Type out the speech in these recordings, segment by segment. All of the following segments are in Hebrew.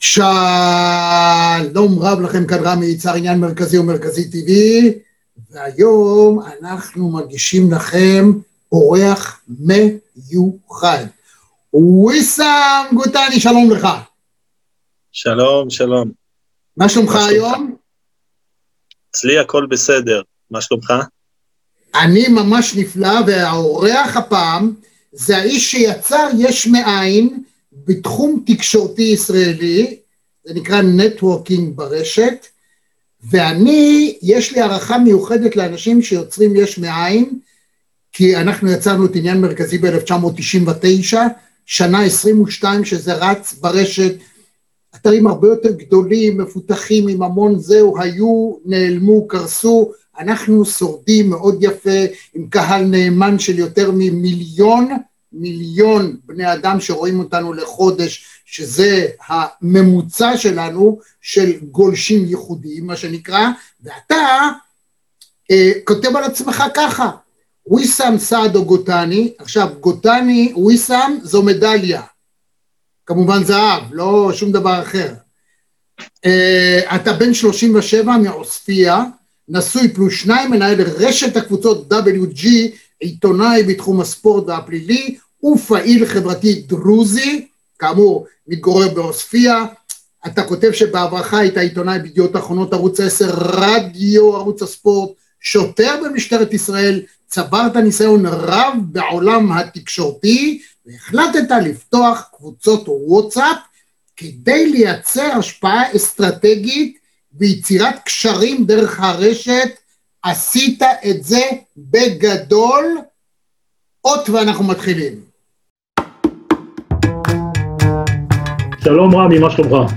שלום רב לכם כאן רמי יצהר עניין מרכזי ומרכזי טבעי. והיום אנחנו מגישים לכם אורח מיוחד. וויסאם גוטני שלום לך. שלום שלום. מה שלומך היום? אצלי הכל בסדר, מה שלומך? אני ממש נפלא והאורח הפעם זה האיש שיצר יש מאין בתחום תקשורתי ישראלי, זה נקרא נטוורקינג ברשת, ואני, יש לי הערכה מיוחדת לאנשים שיוצרים יש מאין, כי אנחנו יצרנו את עניין מרכזי ב-1999, שנה 22 שזה רץ ברשת, אתרים הרבה יותר גדולים, מפותחים עם המון זהו, היו, נעלמו, קרסו, אנחנו שורדים מאוד יפה עם קהל נאמן של יותר ממיליון מיליון בני אדם שרואים אותנו לחודש, שזה הממוצע שלנו של גולשים ייחודיים, מה שנקרא, ואתה אה, כותב על עצמך ככה, וויסאם סעדו גוטני, עכשיו גוטני, וויסאם זו מדליה, כמובן זהב, לא שום דבר אחר. אה, אתה בן 37 מעוספיא, נשוי פלוס שניים, מנהל רשת הקבוצות WG, עיתונאי בתחום הספורט והפלילי, ופעיל חברתי דרוזי, כאמור מתגורר בעוספיא, אתה כותב שבעברך היית עיתונאי בידיעות אחרונות ערוץ 10, רדיו ערוץ הספורט, שוטר במשטרת ישראל, צברת ניסיון רב בעולם התקשורתי והחלטת לפתוח קבוצות וואטסאפ כדי לייצר השפעה אסטרטגית ויצירת קשרים דרך הרשת, עשית את זה בגדול, אות ואנחנו מתחילים. שלום רמי, מה שלומך?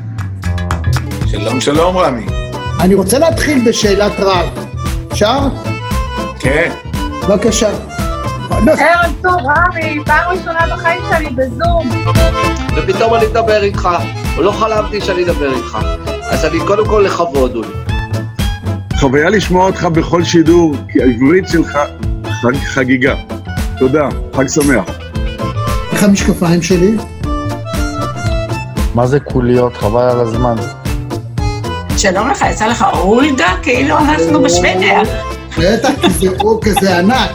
שלום שלום רמי. אני רוצה להתחיל בשאלת רב. אפשר? כן. בבקשה. ערב טוב, רמי, פעם ראשונה בחיים שלי בזום. ופתאום אני אדבר איתך, לא חלמתי שאני אדבר איתך. אז אני קודם כל לכבוד הוא חוויה לשמוע אותך בכל שידור, כי העברית שלך חג חגיגה. תודה, חג שמח. איך המשקפיים שלי? מה זה קוליות? חבל על הזמן. שלום לך, יצא לך אולדה? כאילו אנחנו בשוודיה. בטח, כי זה אור כזה ענק.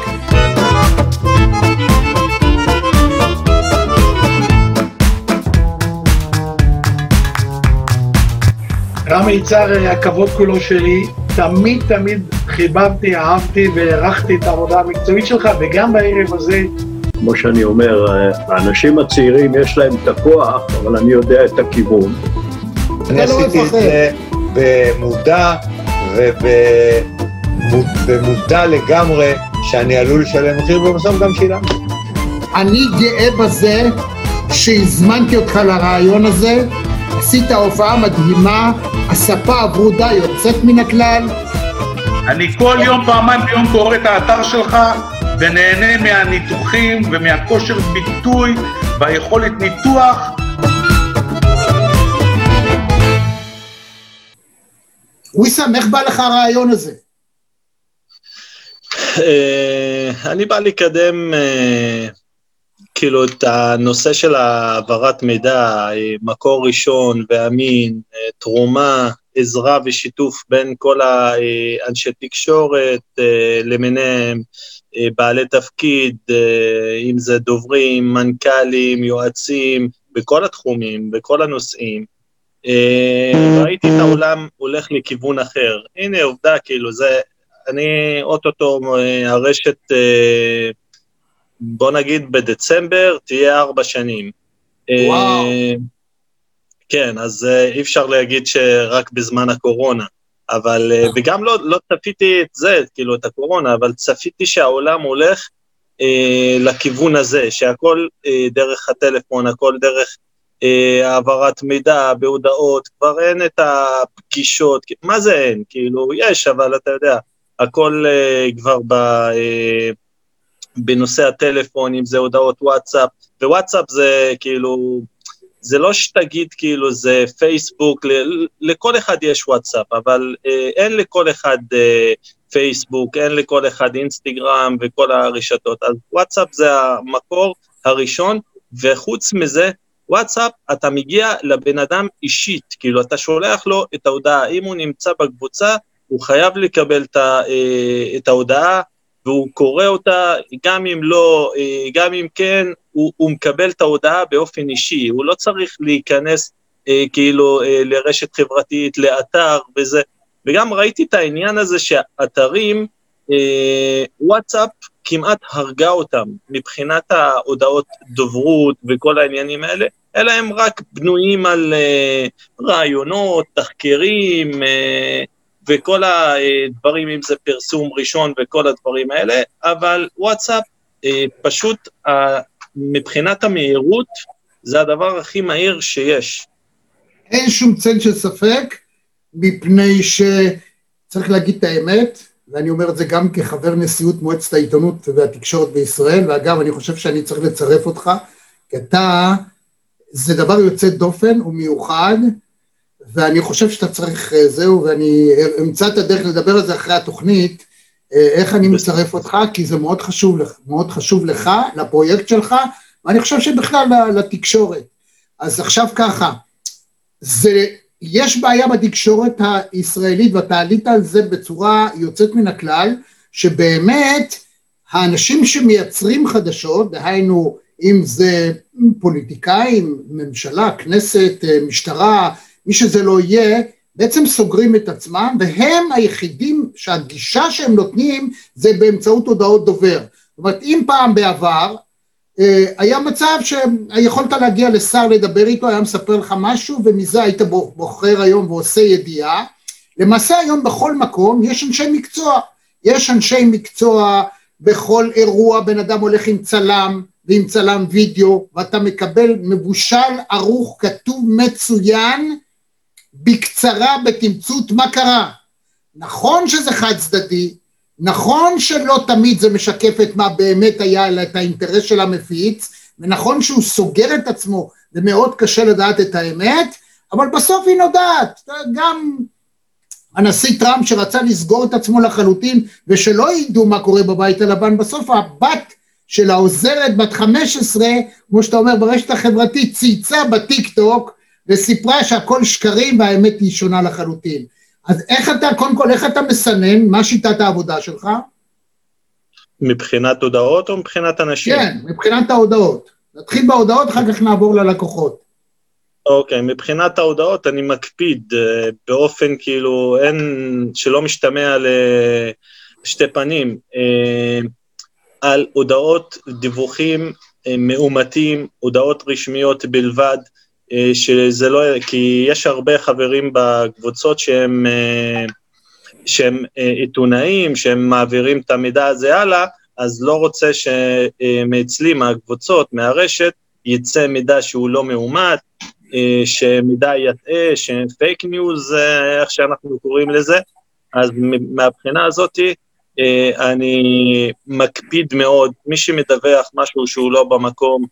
רמי יצהר, הכבוד כולו שלי. תמיד תמיד חיבבתי, אהבתי והערכתי את העבודה המקצועית שלך, וגם בערב הזה כמו שאני אומר, האנשים הצעירים יש להם את הכוח, אבל אני יודע את הכיוון. אני עשיתי את זה במודע ובמודע לגמרי שאני עלול לשלם מחיר, ובסוף גם שילמתי. אני גאה בזה שהזמנתי אותך לרעיון הזה, עשית הופעה מדהימה, הספה הברודה יוצאת מן הכלל. אני כל יום, פעמיים ביום קורא את האתר שלך, ונהנה מהניתוחים ומהכושר ביטוי והיכולת ניתוח. וויסאם, איך בא לך הרעיון הזה? אה, אני בא לקדם אה, כאילו את הנושא של העברת מידע, אה, מקור ראשון ואמין, תרומה, עזרה ושיתוף בין כל האנשי תקשורת למיניהם, אה, בעלי תפקיד, אה, אם זה דוברים, מנכ"לים, יועצים, בכל התחומים, בכל הנושאים. אה, ראיתי את העולם הולך לכיוון אחר. הנה עובדה, כאילו, זה, אני אוטוטו, הרשת, בוא נגיד בדצמבר, תהיה ארבע שנים. וואו. כן, אז אי אפשר להגיד שרק בזמן הקורונה. אבל, אה, וגם לא, לא צפיתי את זה, כאילו, את הקורונה, אבל צפיתי שהעולם הולך אה, לכיוון הזה, שהכל אה, דרך הטלפון, הכל דרך אה, העברת מידע בהודעות, כבר אין את הפגישות, מה זה אין? כאילו, יש, אבל אתה יודע, הכל אה, כבר ב... אה, בנושא הטלפון, אם זה הודעות וואטסאפ, ווואטסאפ זה כאילו, זה לא שתגיד כאילו זה פייסבוק, לכל אחד יש וואטסאפ, אבל אה, אין לכל אחד אה, פייסבוק, אין לכל אחד אינסטגרם וכל הרשתות, אז וואטסאפ זה המקור הראשון, וחוץ מזה, וואטסאפ, אתה מגיע לבן אדם אישית, כאילו אתה שולח לו את ההודעה, אם הוא נמצא בקבוצה, הוא חייב לקבל את, אה, ההודעה, והוא קורא אותה, גם אם לא, אה, גם אם כן, הוא, הוא מקבל את ההודעה באופן אישי, הוא לא צריך להיכנס אה, כאילו אה, לרשת חברתית, לאתר וזה, וגם ראיתי את העניין הזה שאתרים, אה, וואטסאפ כמעט הרגה אותם מבחינת ההודעות דוברות וכל העניינים האלה, אלא הם רק בנויים על אה, רעיונות, תחקירים, אה, וכל הדברים, אם זה פרסום ראשון וכל הדברים האלה, אבל וואטסאפ אה, פשוט מבחינת המהירות זה הדבר הכי מהיר שיש. אין שום צל של ספק, מפני שצריך להגיד את האמת, ואני אומר את זה גם כחבר נשיאות מועצת העיתונות והתקשורת בישראל, ואגב, אני חושב שאני צריך לצרף אותך, כי אתה, זה דבר יוצא דופן ומיוחד, ואני חושב שאתה צריך, אה, זהו, ואני אמצא את הדרך לדבר על זה אחרי התוכנית, אה, איך אני מצרף אותך, כי זה מאוד חשוב, מאוד חשוב לך, לפרויקט שלך, ואני חושב שבכלל לתקשורת. אז עכשיו ככה, זה, יש בעיה בתקשורת הישראלית, ואתה עלית על זה בצורה יוצאת מן הכלל, שבאמת האנשים שמייצרים חדשות, דהיינו אם זה פוליטיקאים, ממשלה, כנסת, אה, משטרה, מי שזה לא יהיה, בעצם סוגרים את עצמם, והם היחידים שהגישה שהם נותנים זה באמצעות הודעות דובר. זאת אומרת, אם פעם בעבר אה, היה מצב שיכולת להגיע לשר לדבר איתו, היה מספר לך משהו, ומזה היית בוחר היום ועושה ידיעה, למעשה היום בכל מקום יש אנשי מקצוע. יש אנשי מקצוע בכל אירוע, בן אדם הולך עם צלם ועם צלם וידאו, ואתה מקבל מבושל, ערוך, כתוב מצוין, בקצרה, בתמצות, מה קרה? נכון שזה חד צדדי, נכון שלא תמיד זה משקף את מה באמת היה, את האינטרס של המפיץ, ונכון שהוא סוגר את עצמו ומאוד קשה לדעת את האמת, אבל בסוף היא נודעת. גם הנשיא טראמפ שרצה לסגור את עצמו לחלוטין ושלא ידעו מה קורה בבית הלבן, בסוף הבת של העוזרת בת 15, כמו שאתה אומר ברשת החברתית, צייצה בטיק טוק וסיפרה שהכל שקרים והאמת היא שונה לחלוטין. אז איך אתה, קודם כל, איך אתה מסנן, מה שיטת העבודה שלך? מבחינת הודעות או מבחינת אנשים? כן, מבחינת ההודעות. נתחיל בהודעות, אחר כך נעבור ללקוחות. אוקיי, okay, מבחינת ההודעות אני מקפיד uh, באופן כאילו, אין, שלא משתמע לשתי פנים, uh, על הודעות, דיווחים uh, מאומתים, הודעות רשמיות בלבד, אה, שזה לא, כי יש הרבה חברים בקבוצות שהם, אה, שהם אה, עיתונאים, שהם מעבירים את המידע הזה הלאה, אז לא רוצה שמאצלי, מהקבוצות, מהרשת, יצא מידע שהוא לא מאומת, שמידע יטעה, שפייק ניוז, איך שאנחנו קוראים לזה, אז מהבחינה הזאתי, אה, אני מקפיד מאוד, מי שמדווח משהו שהוא לא במקום, אה,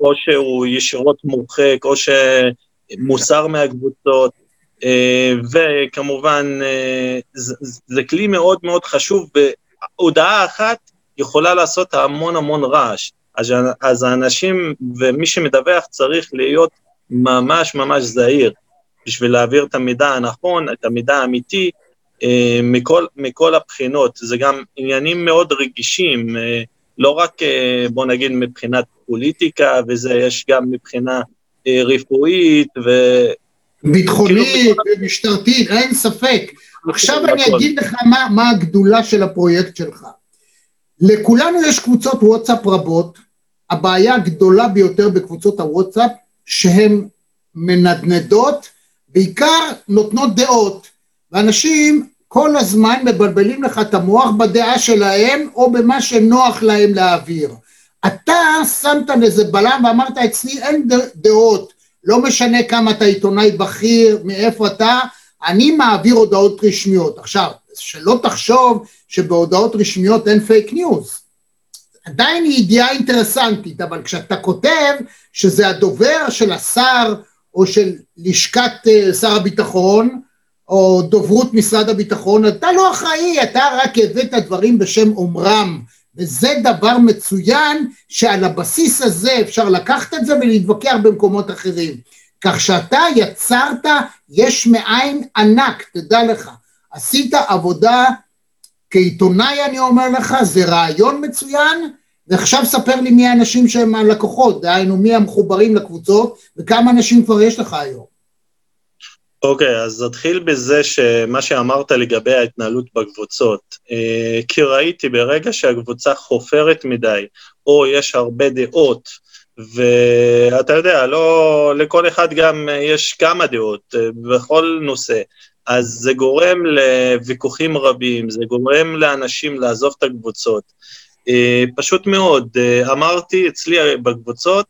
או שהוא ישירות מורחק, או שמוסר מהקבוצות, אה, וכמובן זה, זה כלי מאוד מאוד חשוב, והודעה אחת יכולה לעשות המון המון רעש. אז, אז האנשים ומי שמדווח צריך להיות ממש ממש זהיר בשביל להעביר את המידע הנכון, את המידע האמיתי, אה, מכל, מכל הבחינות, זה גם עניינים מאוד רגישים, אה, לא רק, אה, בוא נגיד, מבחינת פוליטיקה, וזה יש גם מבחינה רפואית ו... ביטחונית כאילו, ומשטרתית, אין ספק. עכשיו אני אגיד לך מה, מה הגדולה של הפרויקט שלך. לכולנו יש קבוצות וואטסאפ רבות, הבעיה הגדולה ביותר בקבוצות הוואטסאפ, שהן מנדנדות, בעיקר נותנות דעות. ואנשים כל הזמן מבלבלים לך את המוח בדעה שלהם או במה שנוח להם להעביר. אתה שמת לזה בלם ואמרת אצלי אין דעות, לא משנה כמה אתה עיתונאי בכיר, מאיפה אתה, אני מעביר הודעות רשמיות. עכשיו, שלא תחשוב שבהודעות רשמיות אין fake news. עדיין היא ידיעה אינטרסנטית, אבל כשאתה כותב שזה הדובר של השר או של לשכת אה, שר הביטחון, או דוברות משרד הביטחון, אתה לא אחראי, אתה רק הבאת דברים בשם אומרם, וזה דבר מצוין שעל הבסיס הזה אפשר לקחת את זה ולהתווכח במקומות אחרים. כך שאתה יצרת יש מאין ענק, תדע לך. עשית עבודה כעיתונאי אני אומר לך, זה רעיון מצוין, ועכשיו ספר לי מי האנשים שהם הלקוחות, דהיינו מי המחוברים לקבוצות וכמה אנשים כבר יש לך היום. אוקיי, okay, אז נתחיל בזה שמה שאמרת לגבי ההתנהלות בקבוצות, אה, כי ראיתי ברגע שהקבוצה חופרת מדי, או יש הרבה דעות, ואתה יודע, לא, לכל אחד גם יש כמה דעות אה, בכל נושא, אז זה גורם לוויכוחים רבים, זה גורם לאנשים לעזוב את הקבוצות. אה, פשוט מאוד, אמרתי אצלי בקבוצות,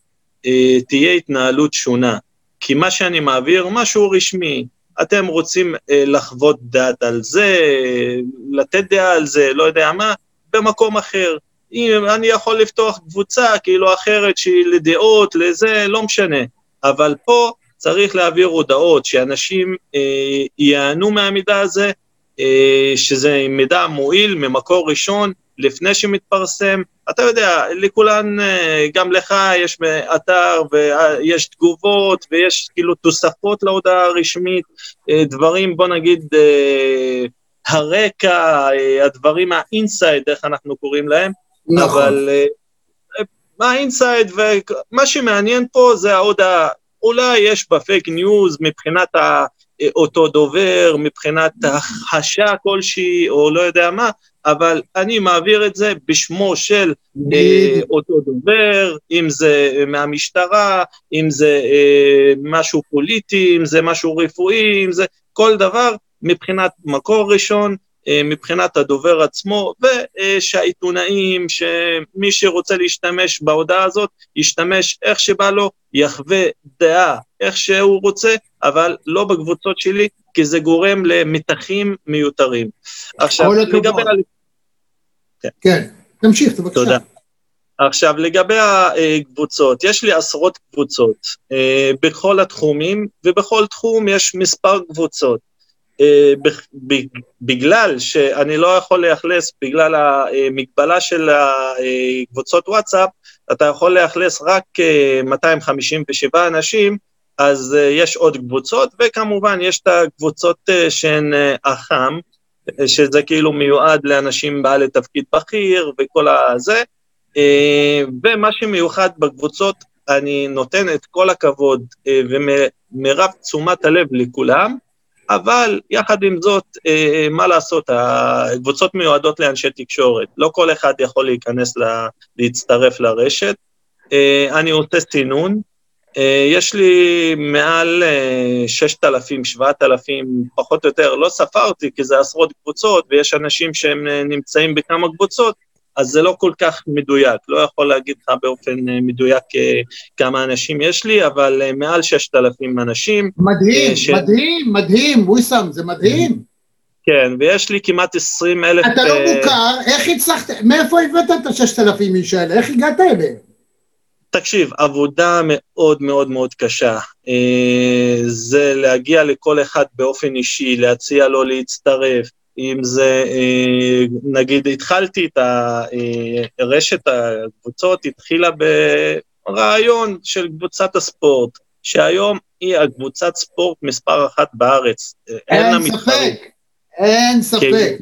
תהיה התנהלות שונה. כי מה שאני מעביר, משהו רשמי. אתם רוצים אה, לחוות דעת על זה, לתת דעה על זה, לא יודע מה, במקום אחר. אם אני יכול לפתוח קבוצה כאילו אחרת שהיא לדעות, לזה, לא משנה. אבל פה צריך להעביר הודעות שאנשים אה, ייהנו מהמידע הזה, אה, שזה מידע מועיל ממקור ראשון, לפני שמתפרסם. אתה יודע, לכולן, אה, גם לך יש אתר ויש תגובות ויש כאילו תוספות להודעה הרשמית, אה, דברים, בוא נגיד, אה, הרקע, הדברים ה inside, איך אנחנו קוראים להם, נכון. אבל מה ה inside ומה שמעניין פה זה ההודעה. אולי יש בפייק ניוז מבחינת אותו דובר, מבחינת הכחשה כלשהי, או לא יודע מה, אבל אני מעביר את זה בשמו של אה, אותו דובר, אם זה מהמשטרה, אם זה אה, משהו פוליטי, אם זה משהו רפואי, אם זה כל דבר מבחינת מקור ראשון, אה, מבחינת הדובר עצמו, ושהעיתונאים, שמי שרוצה להשתמש בהודעה הזאת, ישתמש איך שבא לו, יחווה דעה איך שהוא רוצה, אבל לא בקבוצות שלי, כי זה גורם למתחים מיותרים. עכשיו, לגבי... כן. כן, תמשיך, בבקשה. תודה. עכשיו, לגבי הקבוצות, יש לי עשרות קבוצות אה, בכל התחומים, ובכל תחום יש מספר קבוצות. אה, בגלל שאני לא יכול לאכלס, בגלל המגבלה של הקבוצות וואטסאפ, אתה יכול לאכלס רק 257 אה, אנשים, אז יש עוד קבוצות, וכמובן יש את הקבוצות שהן אח"ם, שזה כאילו מיועד לאנשים בעלי תפקיד בכיר וכל הזה. אה, ומה שמיוחד בקבוצות, אני נותן את כל הכבוד אה, ומרב תשומת הלב לכולם, אבל יחד עם זאת, אה, מה לעשות, הקבוצות מיועדות לאנשי תקשורת, לא כל אחד יכול להיכנס, לה, להצטרף לרשת. אני עושה סינון, אה, יש לי מעל 6,000, אה, 7,000, פחות או יותר, לא ספרתי כי זה עשרות קבוצות ויש אנשים שהם אה, נמצאים בכמה קבוצות, אז זה לא כל כך מדויק, לא יכול להגיד לך באופן מדויק כמה אנשים יש לי, אבל מעל 6,000 אנשים. מדהים, ש... מדהים, מדהים, וויסאם, זה מדהים. כן, ויש לי כמעט 20 אלף... אתה לא מוכר, איך הצלחת, מאיפה הבאת את ה-6,000 איש האלה? איך הגעת אליהם? תקשיב, עבודה מאוד מאוד מאוד קשה. אה, זה להגיע לכל אחד באופן אישי, להציע לו להצטרף. אם זה, אה, נגיד, התחלתי את הרשת אה, הקבוצות, התחילה ברעיון של קבוצת הספורט, שהיום היא הקבוצת ספורט מספר אחת בארץ. אין, אין ספק, אין ספק.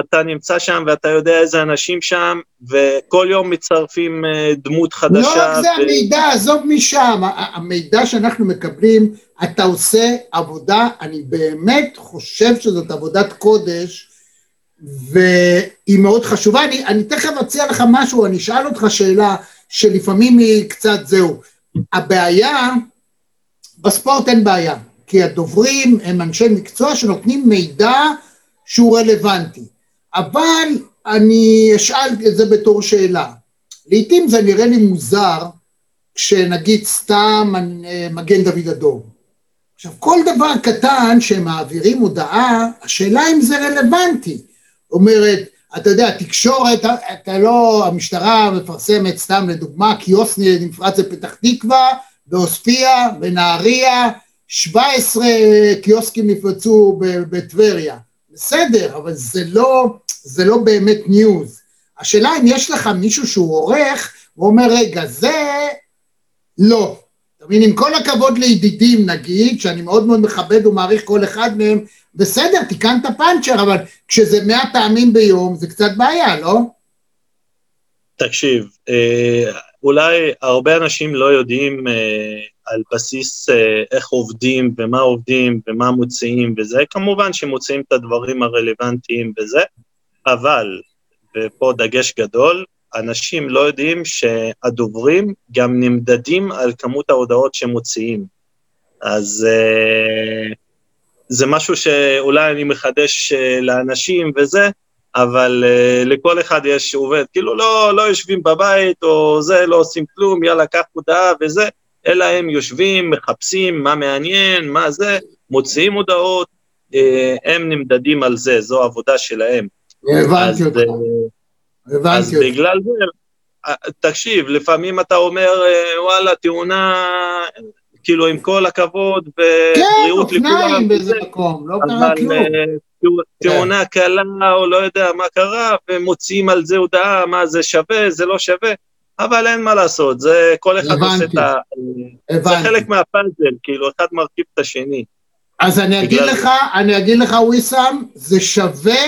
אתה נמצא שם ואתה יודע איזה אנשים שם, וכל יום מצטרפים אה, דמות חדשה. לא רק זה ו... המידע, עזוב משם, המידע שאנחנו מקבלים, אתה עושה עבודה, אני באמת חושב שזאת עבודת קודש, והיא מאוד חשובה. אני, אני תכף אציע לך משהו, אני אשאל אותך שאלה שלפעמים היא קצת זהו. הבעיה, בספורט אין בעיה, כי הדוברים הם אנשי מקצוע שנותנים מידע שהוא רלוונטי. אבל אני אשאל את זה בתור שאלה. לעתים זה נראה לי מוזר כשנגיד סתם מגן דוד אדום. עכשיו, כל דבר קטן שהם מעבירים הודעה, השאלה אם זה רלוונטי. אומרת, אתה יודע, תקשורת, אתה לא, המשטרה מפרסמת סתם לדוגמה, קיוסק נפרץ בפתח תקווה, בעוספיא, בנהריה, 17 קיוסקים נפרצו בטבריה. בסדר, אבל זה לא, זה לא באמת news. השאלה אם יש לך מישהו שהוא עורך, ואומר, רגע, זה לא. אתה מבין, עם כל הכבוד לידידים נגיד, שאני מאוד מאוד מכבד ומעריך כל אחד מהם, בסדר, תיקנת פאנצ'ר, אבל כשזה מאה פעמים ביום זה קצת בעיה, לא? תקשיב, אה, אולי הרבה אנשים לא יודעים אה, על בסיס אה, איך עובדים ומה עובדים ומה מוציאים וזה, כמובן שמוציאים את הדברים הרלוונטיים וזה, אבל, ופה דגש גדול, אנשים לא יודעים שהדוברים גם נמדדים על כמות ההודעות שמוציאים. אז uh, זה משהו שאולי אני מחדש uh, לאנשים וזה, אבל uh, לכל אחד יש עובד, כאילו לא, לא יושבים בבית או זה, לא עושים כלום, יאללה, קח הודעה וזה, אלא הם יושבים, מחפשים מה מעניין, מה זה, מוציאים הודעות, הם נמדדים על זה, זו העבודה שלהם. הבנתי אותך. אז בגלל זה, תקשיב, לפעמים אתה אומר, וואלה, תאונה, כאילו, עם כל הכבוד, ובריאות לכולם. כן, אופניים באיזה מקום, לא קרה כלום. תאונה קלה, או לא יודע מה קרה, ומוציאים על זה הודעה, מה זה שווה, זה לא שווה, אבל אין מה לעשות, זה כל אחד עושה את ה... זה חלק מהפאנזל, כאילו, אחד מרכיב את השני. אז אני אגיד לך, אני אגיד לך וויסאם, זה שווה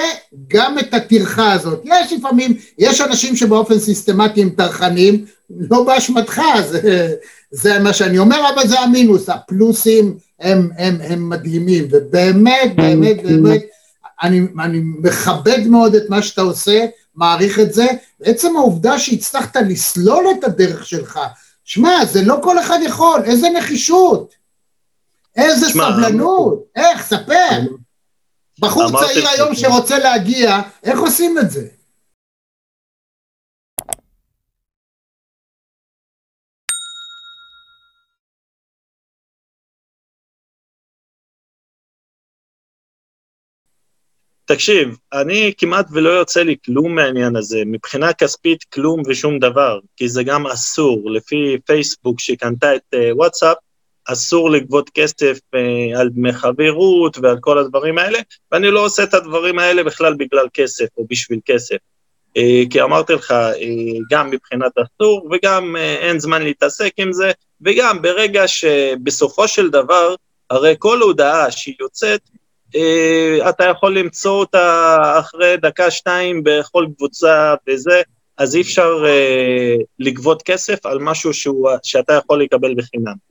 גם את הטרחה הזאת. יש לפעמים, יש אנשים שבאופן סיסטמטי הם טרחנים, לא באשמתך, זה, זה מה שאני אומר, אבל זה המינוס, הפלוסים הם, הם, הם מדהימים, ובאמת, באמת, באמת, אני, אני מכבד מאוד את מה שאתה עושה, מעריך את זה, בעצם העובדה שהצלחת לסלול את הדרך שלך, שמע, זה לא כל אחד יכול, איזה נחישות. איזה שמה, סבלנות, איך, ספר. בחור צעיר היום שרוצה להגיע, איך עושים את זה? תקשיב, אני כמעט ולא יוצא לי כלום מהעניין הזה, מבחינה כספית כלום ושום דבר, כי זה גם אסור, לפי פייסבוק שקנתה את uh, וואטסאפ, אסור לגבות כסף אה, על דמי חברות ועל כל הדברים האלה, ואני לא עושה את הדברים האלה בכלל בגלל כסף או בשביל כסף. אה, כי אמרתי לך, אה, גם מבחינת אסור וגם אה, אין זמן להתעסק עם זה, וגם ברגע שבסופו של דבר, הרי כל הודעה שהיא יוצאת, אה, אתה יכול למצוא אותה אחרי דקה-שתיים בכל קבוצה וזה, אז אי אפשר אה, לגבות כסף על משהו שהוא, שאתה יכול לקבל בחינם.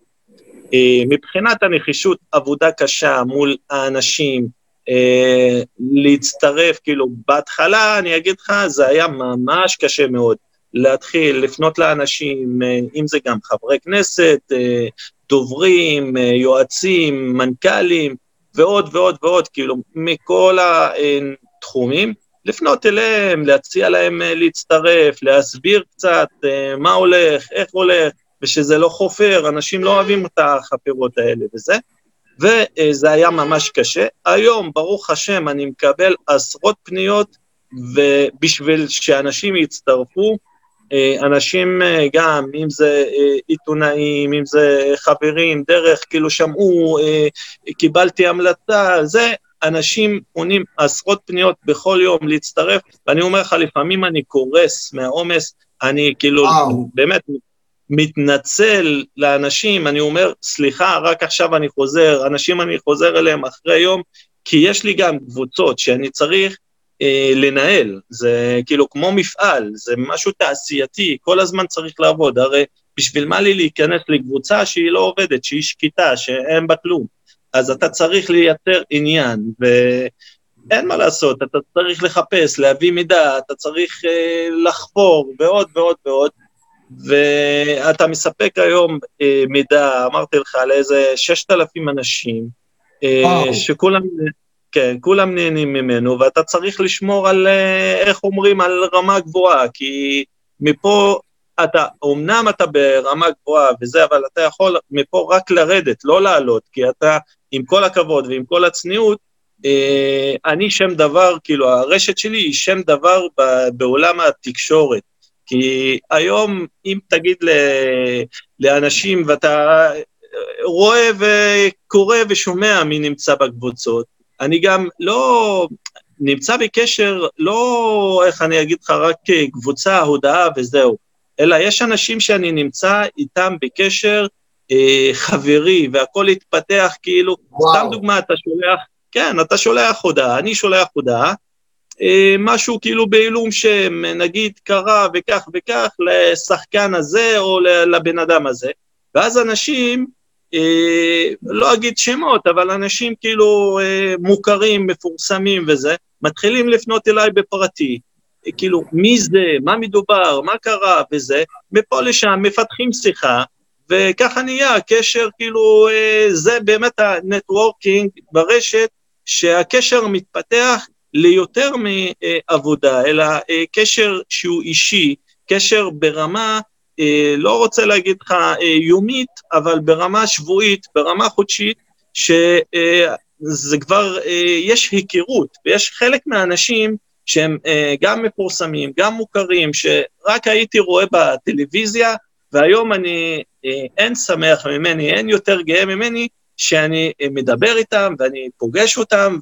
אה, מבחינת הנחישות, עבודה קשה מול האנשים, אה, להצטרף, כאילו, בהתחלה, אני אגיד לך, זה היה ממש קשה מאוד. להתחיל לפנות לאנשים, אה, אם זה גם חברי כנסת, דוברים, יועצים, מנכ"לים, ועוד ועוד ועוד, כאילו, מכל התחומים, לפנות אליהם, להציע להם להצטרף, להסביר קצת מה הולך, איך הולך, ושזה לא חופר, אנשים לא אוהבים את החפירות האלה וזה, וזה היה ממש קשה. היום, ברוך השם, אני מקבל עשרות פניות, ובשביל שאנשים יצטרפו, אה, אנשים אה, גם, אם זה אה, עיתונאים, אם זה חברים, דרך, כאילו שמעו, קיבלתי המלצה, זה, אנשים עונים עשרות פניות בכל יום להצטרף, ואני אומר לך, לפעמים אני קורס מהעומס, אני כאילו, וואו. באמת, מתנצל לאנשים, אני אומר, סליחה, רק עכשיו אני חוזר, אנשים אני חוזר אליהם אחרי יום, כי יש לי גם קבוצות שאני צריך אה, לנהל, זה כאילו כמו מפעל, זה משהו תעשייתי, כל הזמן צריך לעבוד, הרי בשביל מה לי להיכנס לקבוצה שהיא לא עובדת, שהיא שקטה, שאין בה כלום, אז אתה צריך לייצר עניין, ואין מה לעשות, אתה צריך לחפש, להביא מידע, אתה צריך אה, לחפור, ועוד ועוד ועוד, ואתה מספק היום אה, מידע, אמרתי לך, על איזה 6,000 אנשים, אה, שכולם, כן, כולם נהנים ממנו, ואתה צריך לשמור על, אה, איך אומרים, על רמה גבוהה, כי מפה אתה, אמנם אתה ברמה גבוהה וזה, אבל אתה יכול מפה רק לרדת, לא לעלות, כי אתה, עם כל הכבוד ועם כל הצניעות, אה, אני שם דבר, כאילו, הרשת שלי היא שם דבר בעולם התקשורת. כי היום, אם תגיד לאנשים, ואתה רואה וקורא ושומע מי נמצא בקבוצות, אני גם לא, נמצא בקשר, לא, איך אני אגיד לך, רק קבוצה, הודעה וזהו, אלא יש אנשים שאני נמצא איתם בקשר אה, חברי, והכל התפתח כאילו, וואו. סתם דוגמה, אתה שולח, כן, אתה שולח הודעה, אני שולח הודעה, משהו כאילו בעילום שם, נגיד קרה וכך וכך לשחקן הזה או לבן אדם הזה, ואז אנשים, אה, לא אגיד שמות, אבל אנשים כאילו אה, מוכרים, מפורסמים וזה, מתחילים לפנות אליי בפרטי, כאילו, מי זה, מה מדובר, מה קרה? וזה, מפה לשם מפתחים שיחה, וככה נהיה הקשר, כאילו, זה באמת הנטוורקינג ברשת, שהקשר מתפתח ליותר מעבודה, אלא קשר שהוא אישי, קשר ברמה, לא רוצה להגיד לך יומית, אבל ברמה שבועית, ברמה חודשית, שזה כבר, יש היכרות, ויש חלק מהאנשים שהם גם מפורסמים, גם מוכרים, שרק הייתי רואה בטלוויזיה, והיום אני, אין שמח ממני, אין יותר גאה ממני, שאני מדבר איתם ואני פוגש אותם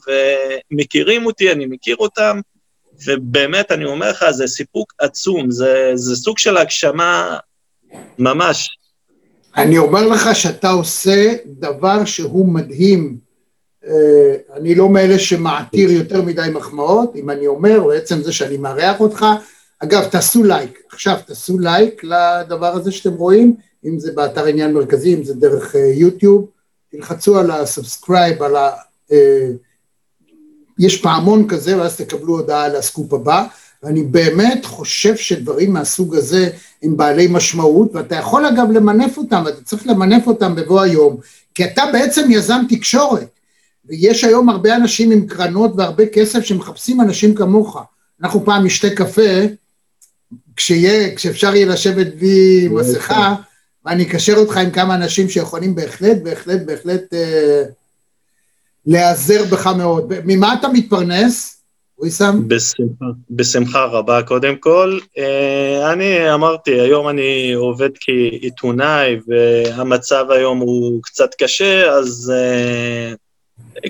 ומכירים אותי, אני מכיר אותם, ובאמת, אני אומר לך, זה סיפוק עצום, זה, זה סוג של הגשמה ממש. אני אומר לך שאתה עושה דבר שהוא מדהים. אה, אני לא מאלה שמעתיר יותר מדי מחמאות, אם אני אומר, או עצם זה שאני מארח אותך. אגב, תעשו לייק, עכשיו תעשו לייק לדבר הזה שאתם רואים, אם זה באתר עניין מרכזי, אם זה דרך אה, יוטיוב. תלחצו על ה subscribe, על ה... אה, יש פעמון כזה, ואז תקבלו הודעה על הסקופ הבא, ואני באמת חושב שדברים מהסוג הזה הם בעלי משמעות, ואתה יכול אגב למנף אותם, ואתה צריך למנף אותם בבוא היום, כי אתה בעצם יזם תקשורת, ויש היום הרבה אנשים עם קרנות והרבה כסף שמחפשים אנשים כמוך. אנחנו פעם נשתה קפה, כשיהיה, כשאפשר יהיה לשבת בלי מסכה, ואני אקשר אותך עם כמה אנשים שיכולים בהחלט, בהחלט, בהחלט אה, להיעזר בך מאוד. ממה אתה מתפרנס, ויסאם? בשמחה, בשמחה רבה קודם כל. אה, אני אמרתי, היום אני עובד כעיתונאי, והמצב היום הוא קצת קשה, אז אה,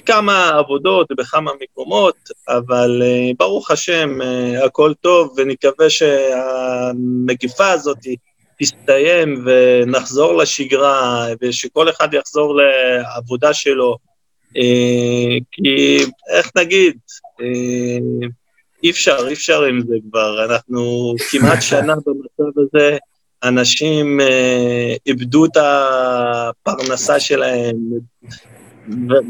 כמה עבודות בכמה מקומות, אבל אה, ברוך השם, הכל טוב, ונקווה שהמגיפה הזאת תסתיים ונחזור לשגרה, ושכל אחד יחזור לעבודה שלו. אה, כי איך נגיד, אה, אי אפשר, אי אפשר עם זה כבר, אנחנו כמעט שנה במצב הזה, אנשים אה, איבדו את הפרנסה שלהם,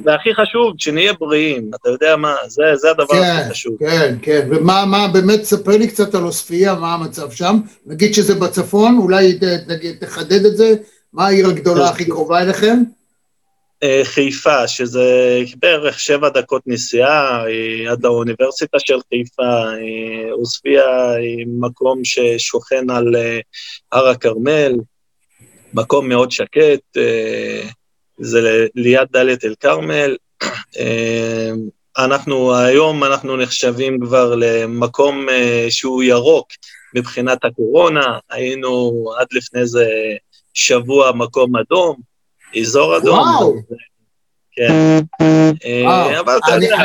והכי חשוב, שנהיה בריאים, אתה יודע מה, זה, זה הדבר כן, הכי חשוב. כן, כן, ומה, מה, באמת, ספר לי קצת על עוספיא, מה המצב שם, נגיד שזה בצפון, אולי נגיד, תחדד את זה, מה העיר הגדולה הכי קרובה אליכם? אה, חיפה, שזה בערך שבע דקות נסיעה אה, עד לאוניברסיטה של חיפה, אה, עוספיא היא מקום ששוכן על הר הכרמל, מקום מאוד שקט, זה ליד דאלית אל כרמל. אנחנו, היום אנחנו נחשבים כבר למקום שהוא ירוק מבחינת הקורונה, היינו עד לפני איזה שבוע מקום אדום, אזור אדום. וואו. כן. אה, אבל אתה יודע,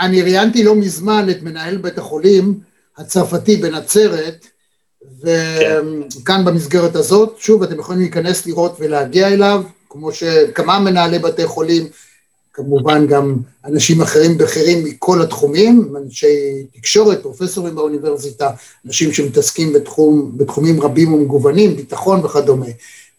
אני ראיינתי לא מזמן את מנהל בית החולים הצרפתי בנצרת, וכאן במסגרת הזאת, שוב, אתם יכולים להיכנס לראות ולהגיע אליו, כמו שכמה מנהלי בתי חולים, כמובן גם אנשים אחרים בכירים מכל התחומים, אנשי תקשורת, פרופסורים באוניברסיטה, אנשים שמתעסקים בתחום, בתחומים רבים ומגוונים, ביטחון וכדומה.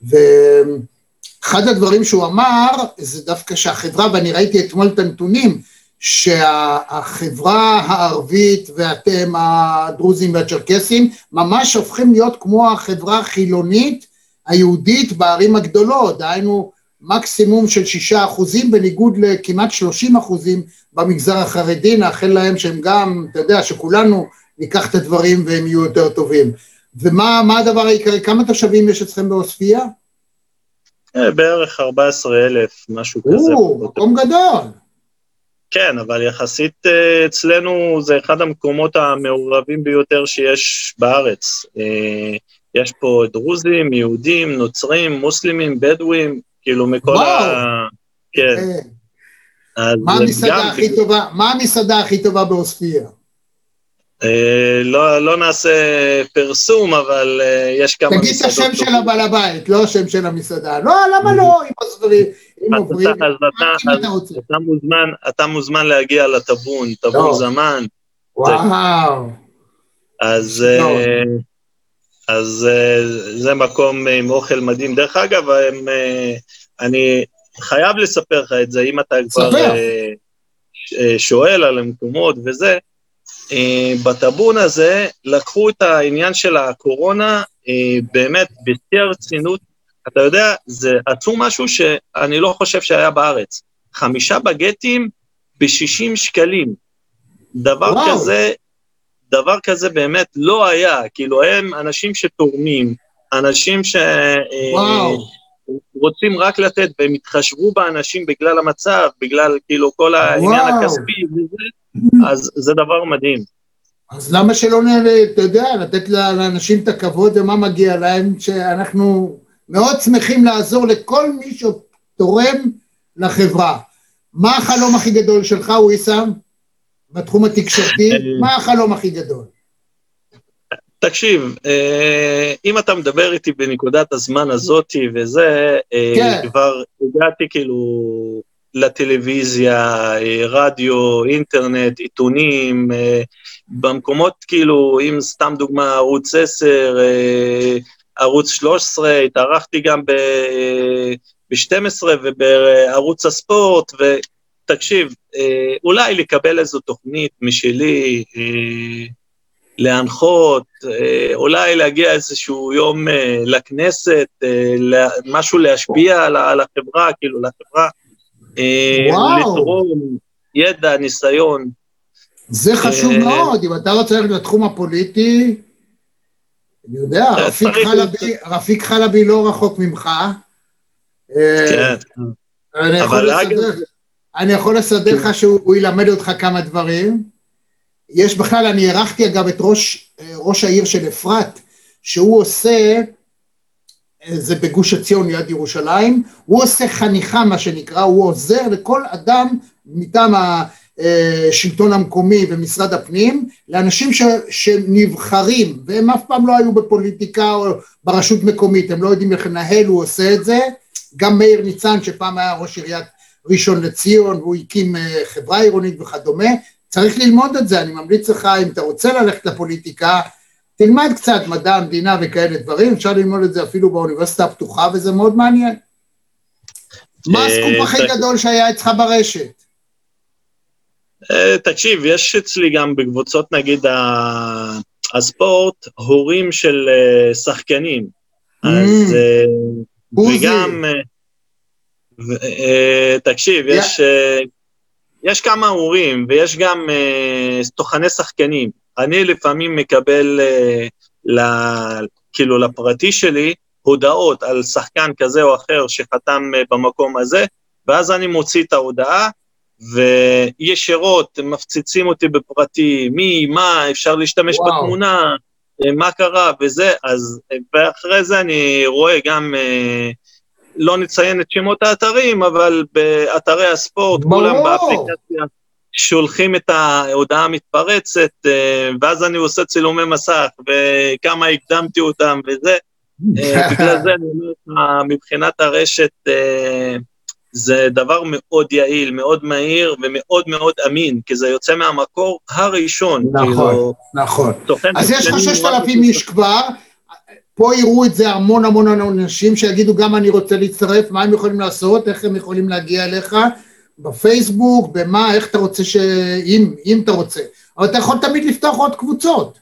ואחד הדברים שהוא אמר, זה דווקא שהחברה, ואני ראיתי אתמול את הנתונים, שהחברה הערבית ואתם הדרוזים והצ'רקסים ממש הופכים להיות כמו החברה החילונית היהודית בערים הגדולות, דהיינו מקסימום של שישה אחוזים בניגוד לכמעט שלושים אחוזים במגזר החרדי, נאחל להם שהם גם, אתה יודע, שכולנו ניקח את הדברים והם יהיו יותר טובים. ומה הדבר העיקרי, כמה תושבים יש אצלכם בעוספיא? אה, בערך 14 אלף, משהו כזה. או, מקום גדול. כן, אבל יחסית אה, אצלנו זה אחד המקומות המעורבים ביותר שיש בארץ. אה, יש פה דרוזים, יהודים, נוצרים, מוסלמים, בדואים, כאילו מכל וואו. ה... כן. אז מה המסעדה הכי טובה, מה המסעדה הכי טובה בעוספיא? אה, לא, לא נעשה פרסום, אבל אה, יש כמה תגיד את השם מסעדות של. הבעל הבית, לא השם של המסעדה. לא, למה לא? אם עוברים, אז אתה- רוצה. מוזמן, אתה מוזמן להגיע לטאבון, טאבון לא. זמן, וואו. אז, לא. אה, אז אה, זה מקום עם אוכל מדהים. דרך אגב, הם, אה, אני חייב לספר לך את זה, אם אתה כבר. אה, אה, שואל על המקומות וזה. אה, בטאבון הזה לקחו את העניין של הקורונה אה, באמת בשיא הרצינות. אתה יודע, זה עצום משהו שאני לא חושב שהיה בארץ. חמישה בגטים ב-60 שקלים. דבר וואו. כזה, דבר כזה באמת לא היה. כאילו, הם אנשים שתורמים, אנשים. שרוצים רק לתת, והם התחשבו באנשים בגלל המצב, בגלל כאילו כל העניין וואו. הכספי וזה, אז זה דבר מדהים. אז למה שלא אתה יודע, לתת לאנשים את הכבוד ומה מגיע להם, שאנחנו מאוד שמחים לעזור לכל מי שתורם לחברה. מה החלום הכי גדול שלך, ויסאם? בתחום התקשורתי, מה החלום הכי גדול? תקשיב, אה, אם אתה מדבר איתי בנקודת הזמן הזאתי וזה, אה, כן. כבר הגעתי כאילו לטלוויזיה, אה, רדיו, אינטרנט, עיתונים, אה, במקומות כאילו, אם סתם דוגמה ערוץ 10, אה, ערוץ 13, התארחתי גם ב-12 ובערוץ הספורט, ותקשיב, אה, אולי לקבל איזו תוכנית משלי, אה, להנחות, אה, אולי להגיע איזשהו יום אה, לכנסת, אה, לה- משהו להשפיע על, על החברה, כאילו, לחברה. אה. לתרום ידע, ניסיון. זה חשוב אה, מאוד, אם אתה רוצה ללכת לתחום הפוליטי, אני יודע, רפיק חלבי, רפיק חלבי לא רחוק ממך. אה, כן. יכול אבל אגב- אני יכול לסדר לך שהוא הוא ילמד אותך כמה דברים. יש בכלל, אני אירחתי אגב את ראש, אה, ראש העיר של אפרת, שהוא עושה, אה, זה בגוש עציון ליד ירושלים, הוא עושה חניכה מה שנקרא, הוא עוזר לכל אדם מטעם השלטון המקומי ומשרד הפנים, לאנשים ש, שנבחרים, והם אף פעם לא היו בפוליטיקה או ברשות מקומית, הם לא יודעים איך לנהל, הוא עושה את זה. גם מאיר ניצן, שפעם היה ראש עיריית ראשון לציון, והוא הקים אה, חברה עירונית וכדומה, צריך ללמוד את זה, אני ממליץ לך, אם אתה רוצה ללכת לפוליטיקה, תלמד קצת מדע המדינה וכאלה דברים, אפשר ללמוד את זה אפילו באוניברסיטה הפתוחה, וזה מאוד מעניין. מה אה, הסקופ הכי גדול שהיה אצלך ברשת? אה, תקשיב, יש אצלי גם בקבוצות, נגיד, הספורט, הורים של שחקנים. אז... אה, בוזי. וגם... אה, תקשיב. יש... אה, יש כמה הורים ויש גם אה, טוחני שחקנים. אני לפעמים מקבל, אה, ל, כאילו לפרטי שלי, הודעות על שחקן כזה או אחר שחתם אה, במקום הזה, ואז אני מוציא את ההודעה, וישירות מפציצים אותי בפרטי, מי, מה, אפשר להשתמש וואו. בתמונה, אה, מה קרה וזה, אז, ואחרי זה אני רואה גם... אה, לא נציין את שמות האתרים, אבל באתרי הספורט, ברור. כולם באפליקציה שולחים את ההודעה המתפרצת, אה, ואז אני עושה צילומי מסך, וכמה הקדמתי אותם וזה. אה, בגלל זה אני אומר לך, מבחינת הרשת, אה, זה דבר מאוד יעיל, מאוד מהיר ומאוד מאוד אמין, כי זה יוצא מהמקור הראשון. נכון, כאילו, נכון. אז יש לך שחקנים ששת רק- אלפים איש כבר, פה יראו את זה המון המון אנשים שיגידו גם אני רוצה להצטרף, מה הם יכולים לעשות, איך הם יכולים להגיע אליך, בפייסבוק, במה, איך אתה רוצה ש... אם, אם אתה רוצה. אבל אתה יכול תמיד לפתוח עוד קבוצות.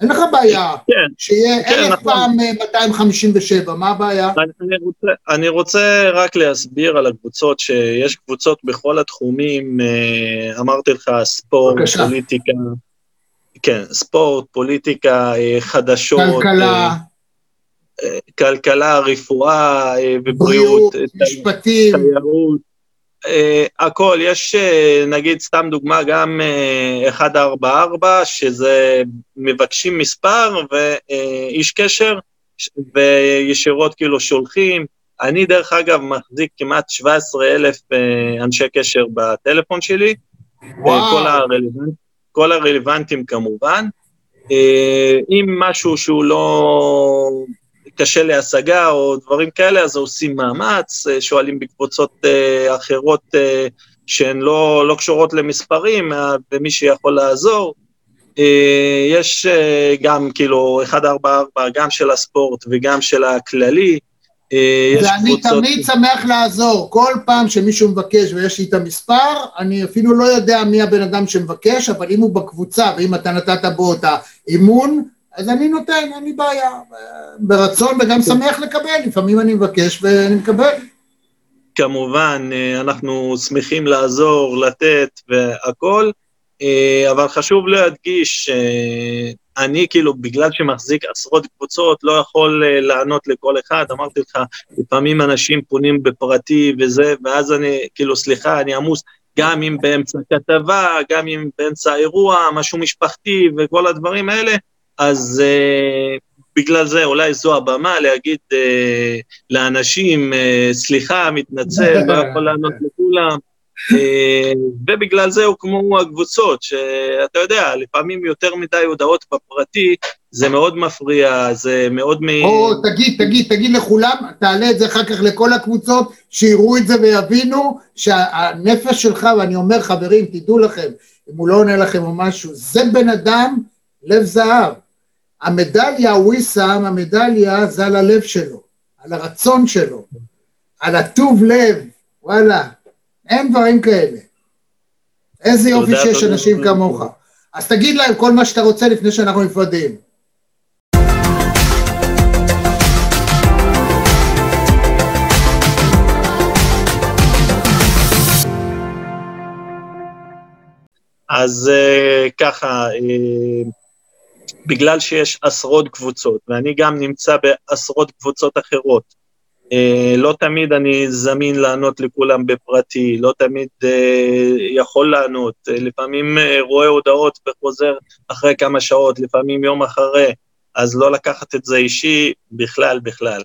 אין לך בעיה כן, שיהיה כן, אלף נכון. פעם אה, 257, מה הבעיה? אני, רוצה, אני רוצה רק להסביר על הקבוצות, שיש קבוצות בכל התחומים, אה, אמרתי לך, ספורט, בבקשה. פוליטיקה, כן, ספורט, פוליטיקה, אה, חדשות, כלכלה, אה, אה, כלכלה, רפואה אה, ובריאות, בריאות, משפטים, תיירות, אה, הכל, יש אה, נגיד סתם דוגמה גם אה, 144 שזה מבקשים מספר ואיש קשר וישירות כאילו שולחים, אני דרך אגב מחזיק כמעט 17 אלף אנשי קשר בטלפון שלי, וואו. כל, הרלוונט, כל הרלוונטים כמובן. אם משהו שהוא לא קשה להשגה או דברים כאלה, אז עושים מאמץ, אה, שואלים בקבוצות אה, אחרות אה, שהן לא, לא קשורות למספרים, ומי שיכול לעזור. יש גם כאילו 144, גם של הספורט וגם של הכללי. ואני קבוצות- תמיד שמח לעזור. כל פעם שמישהו מבקש ויש לי את המספר, אני אפילו לא יודע מי הבן אדם שמבקש, אבל אם הוא בקבוצה ואם אתה נתת בו את האימון, אז אני נותן, אין לי בעיה. ברצון וגם שמח לקבל, לפעמים אני מבקש ואני מקבל. כמובן, אה, אנחנו שמחים לעזור, לתת והכל, אה, אבל חשוב להדגיש, אה, אני כאילו, בגלל שמחזיק עשרות קבוצות, לא יכול אה, לענות לכל אחד, אמרתי לך, לפעמים אנשים פונים בפרטי וזה, ואז אני, כאילו, סליחה, אני עמוס, גם אם באמצע כתבה, גם אם באמצע אירוע, משהו משפחתי וכל הדברים האלה, אז אה, בגלל זה אולי זו הבמה להגיד אה, לאנשים, אה, סליחה, מתנצל, לא יכול לענות לכולם. אה, ובגלל זה הוקמו הקבוצות, שאתה יודע, לפעמים יותר מדי הודעות בפרטי, זה מאוד מפריע, זה מאוד מ... או תגיד, תגיד, תגיד לכולם, תעלה את זה אחר כך לכל הקבוצות, שיראו את זה ויבינו שהנפש שלך, ואני אומר חברים, תדעו לכם, אם הוא לא עונה לכם או משהו, זה בן אדם לב זהב. המדליה, וויסאם, המדליה זה על הלב שלו, על הרצון שלו, על הטוב לב, וואלה, אין דברים כאלה. איזה יופי שיש אנשים. כמוך. אז תגיד להם כל מה שאתה רוצה לפני שאנחנו נפרדים. אז uh, ככה, uh, בגלל שיש עשרות קבוצות, ואני גם נמצא בעשרות קבוצות אחרות, uh, לא תמיד אני זמין לענות לכולם בפרטי, לא תמיד uh, יכול לענות, uh, לפעמים רואה הודעות וחוזר אחרי כמה שעות, לפעמים יום אחרי, אז לא לקחת את זה אישי בכלל, בכלל.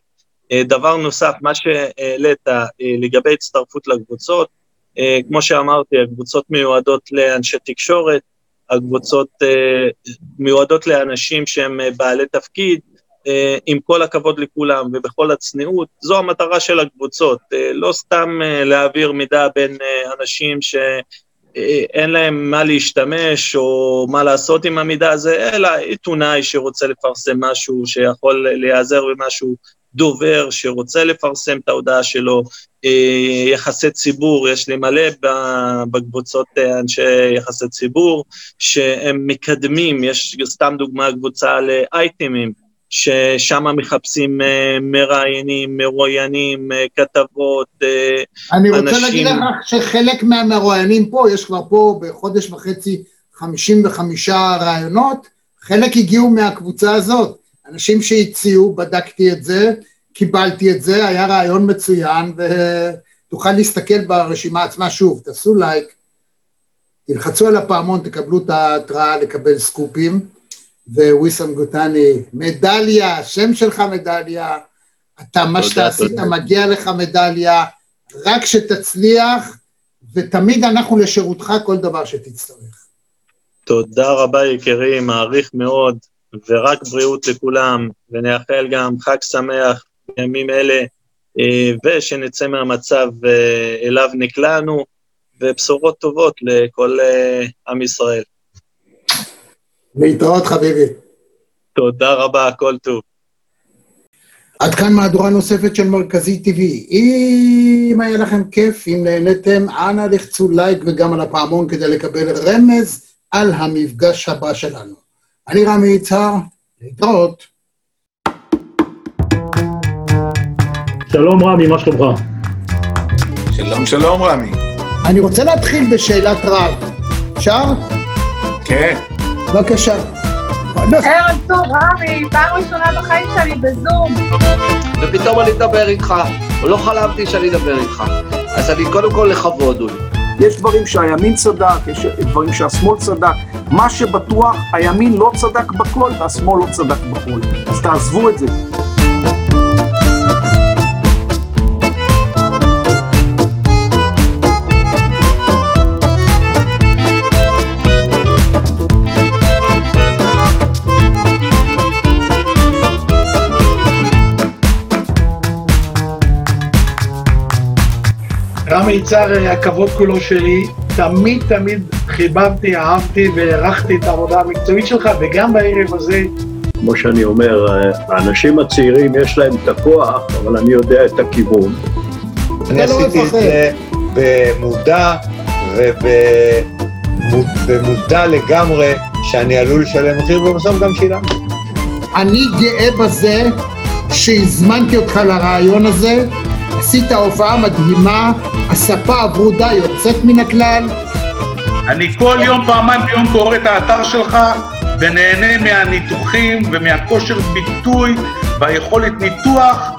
דבר נוסף, מה שהעלית לגבי הצטרפות לקבוצות, כמו שאמרתי, הקבוצות מיועדות לאנשי תקשורת, הקבוצות uh, מיועדות לאנשים שהם uh, בעלי תפקיד, uh, עם כל הכבוד לכולם ובכל הצניעות, זו המטרה של הקבוצות, לא סתם להעביר מידע בין אנשים שאין להם מה להשתמש או מה לעשות עם המידע הזה, אלא עיתונאי שרוצה לפרסם משהו, שיכול להיעזר במשהו, דובר שרוצה לפרסם את ההודעה שלו, אה, יחסי ציבור, יש לי מלא בקבוצות אה, אנשי יחסי ציבור, שהם מקדמים, יש סתם דוגמה קבוצה לאייטמים, ששם מחפשים אה, מראיינים, מרואיינים, כתבות, אה, אני רוצה אנשים- להגיד לך שחלק מהמרואיינים פה, יש כבר פה בחודש וחצי 55 רעיונות, חלק הגיעו מהקבוצה הזאת. אנשים שהציעו, בדקתי את זה, קיבלתי את זה, היה רעיון מצוין, ותוכל להסתכל ברשימה עצמה שוב, תעשו לייק, תלחצו על הפעמון, תקבלו את ההתראה לקבל סקופים, וויסאם גוטני, מדליה, השם שלך מדליה, אתה, מה שאתה עשית. מגיע לך מדליה, רק שתצליח, ותמיד אנחנו לשירותך כל דבר שתצטרך. תודה רבה יקירי, מעריך מאוד, ורק בריאות לכולם, ונאחל גם חג שמח בימים אלה, אה, ושנצא מהמצב אה, אליו נקלענו, ובשורות טובות לכל אה, עם ישראל. להתראות חביבי. תודה רבה, כל טוב. עד כאן מהדורה נוספת של מרכזי TV. אם היה לכם כיף, אם נהניתם, אנא לחצו לייק וגם על הפעמון כדי לקבל רמז על המפגש הבא שלנו. אני רמי יצהר, להתראות. שלום רמי, מה שלומך? שלום, שלום, רמי. אני רוצה להתחיל בשאלת רב. אפשר? כן. בבקשה. ערב טוב, רמי, פעם ראשונה בחיים שלי בזום. ופתאום אני מדבר איתך, לא חלמתי שאני אדבר איתך. אז אני קודם כל לכבוד, אולי. יש דברים שהימין צדק, יש דברים שהשמאל צדק. מה שבטוח, הימין לא צדק בכל והשמאל לא צדק בכל. אז תעזבו את זה. מיצר, אה, הכבוד כולו שלי. תמיד תמיד חיבבתי, אהבתי והערכתי את העבודה המקצועית שלך, וגם בערב הזה. כמו שאני אומר, אה, האנשים הצעירים יש להם את הכוח, אבל אני יודע את הכיוון. אני עשיתי את זה במודע ובמודע לגמרי שאני עלול לשלם מחיר, ובסוף גם שילמתי. אני גאה בזה שהזמנתי אותך לרעיון הזה, עשית הופעה מדהימה, הספה הברודה יוצאת מן הכלל. אני כל יום, פעמיים ביום קורא את האתר שלך ונהנה מהניתוחים ומהכושר ביטוי והיכולת ניתוח